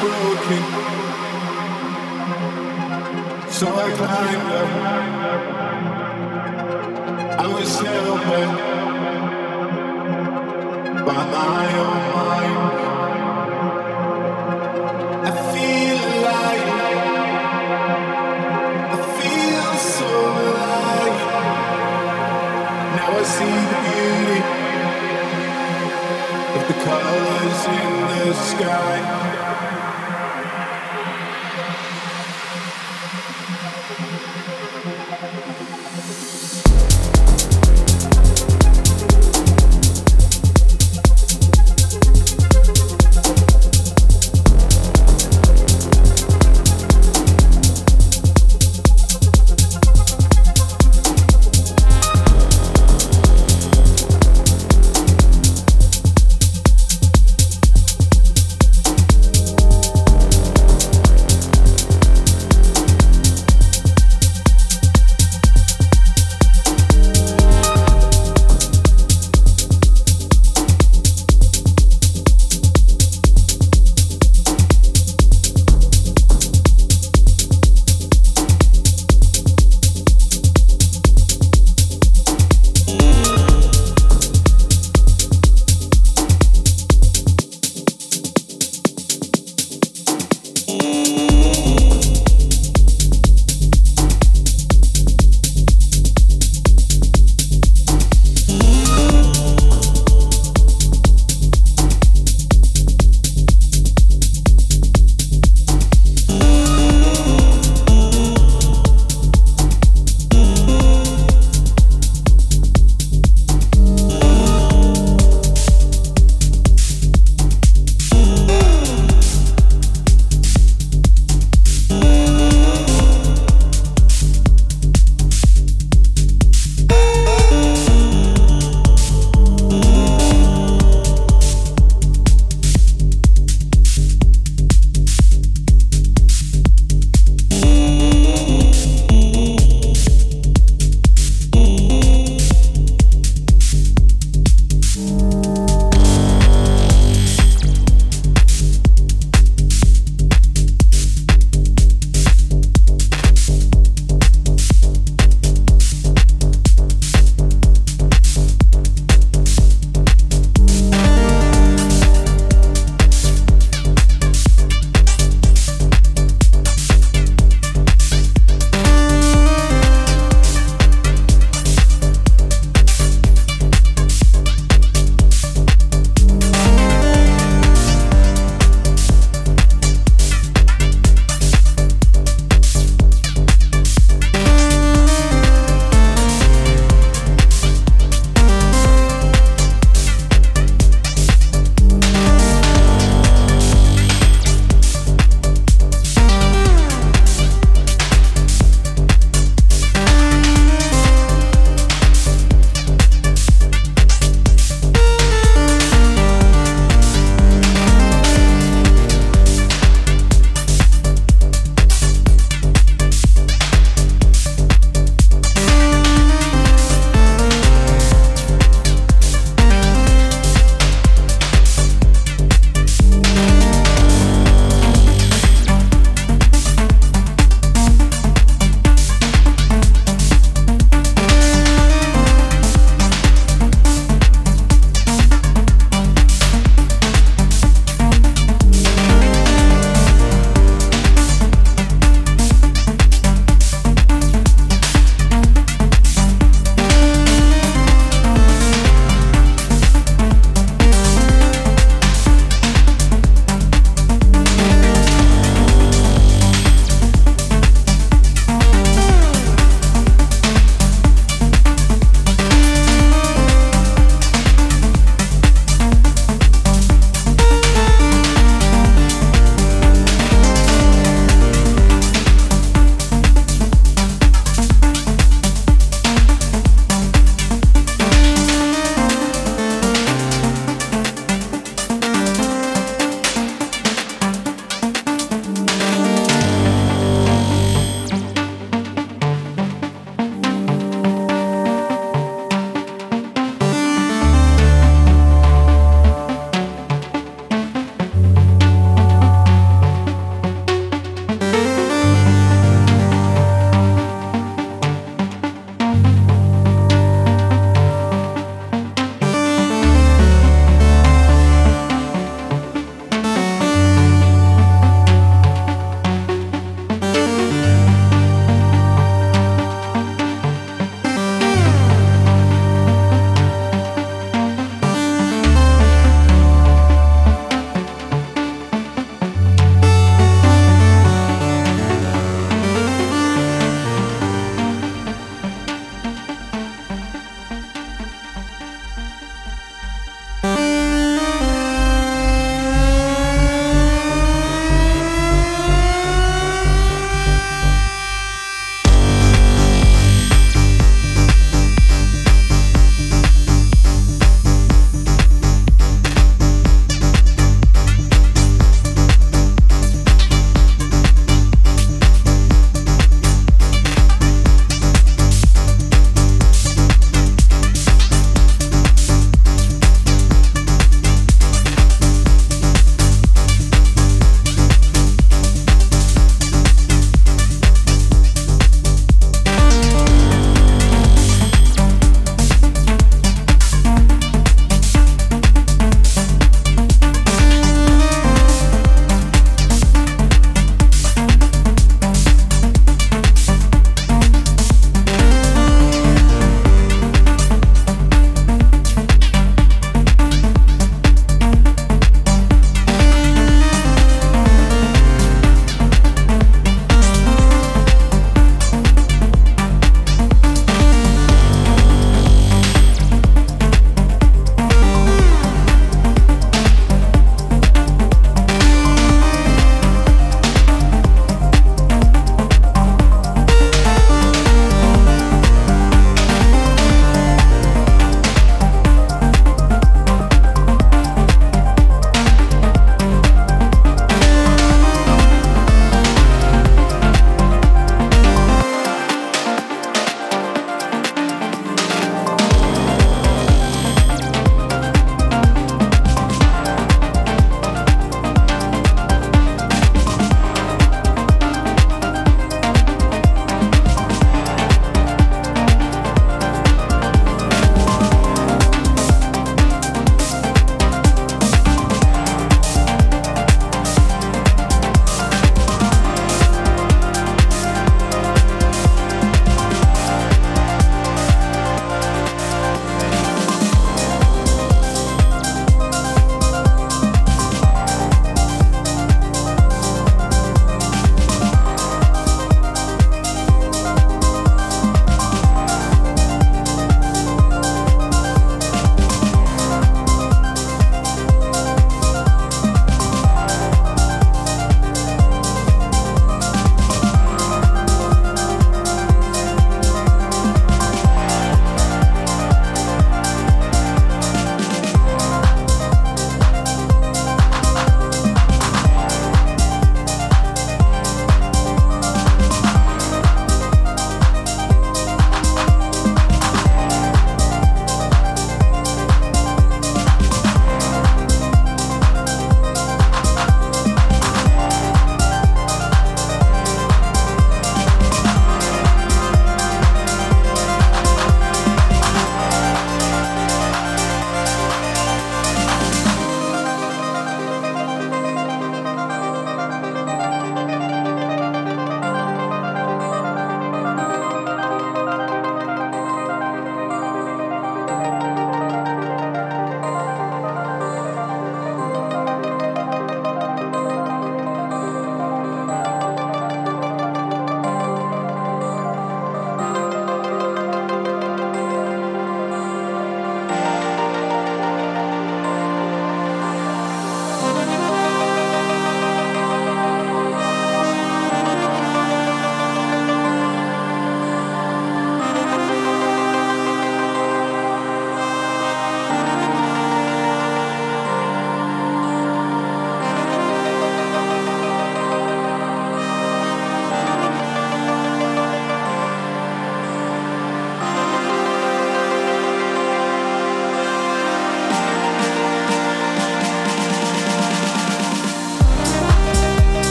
broken. So I climbed up. I was held back by my own mind. I feel alive. I feel so alive. Now I see the beauty of the colors in the sky.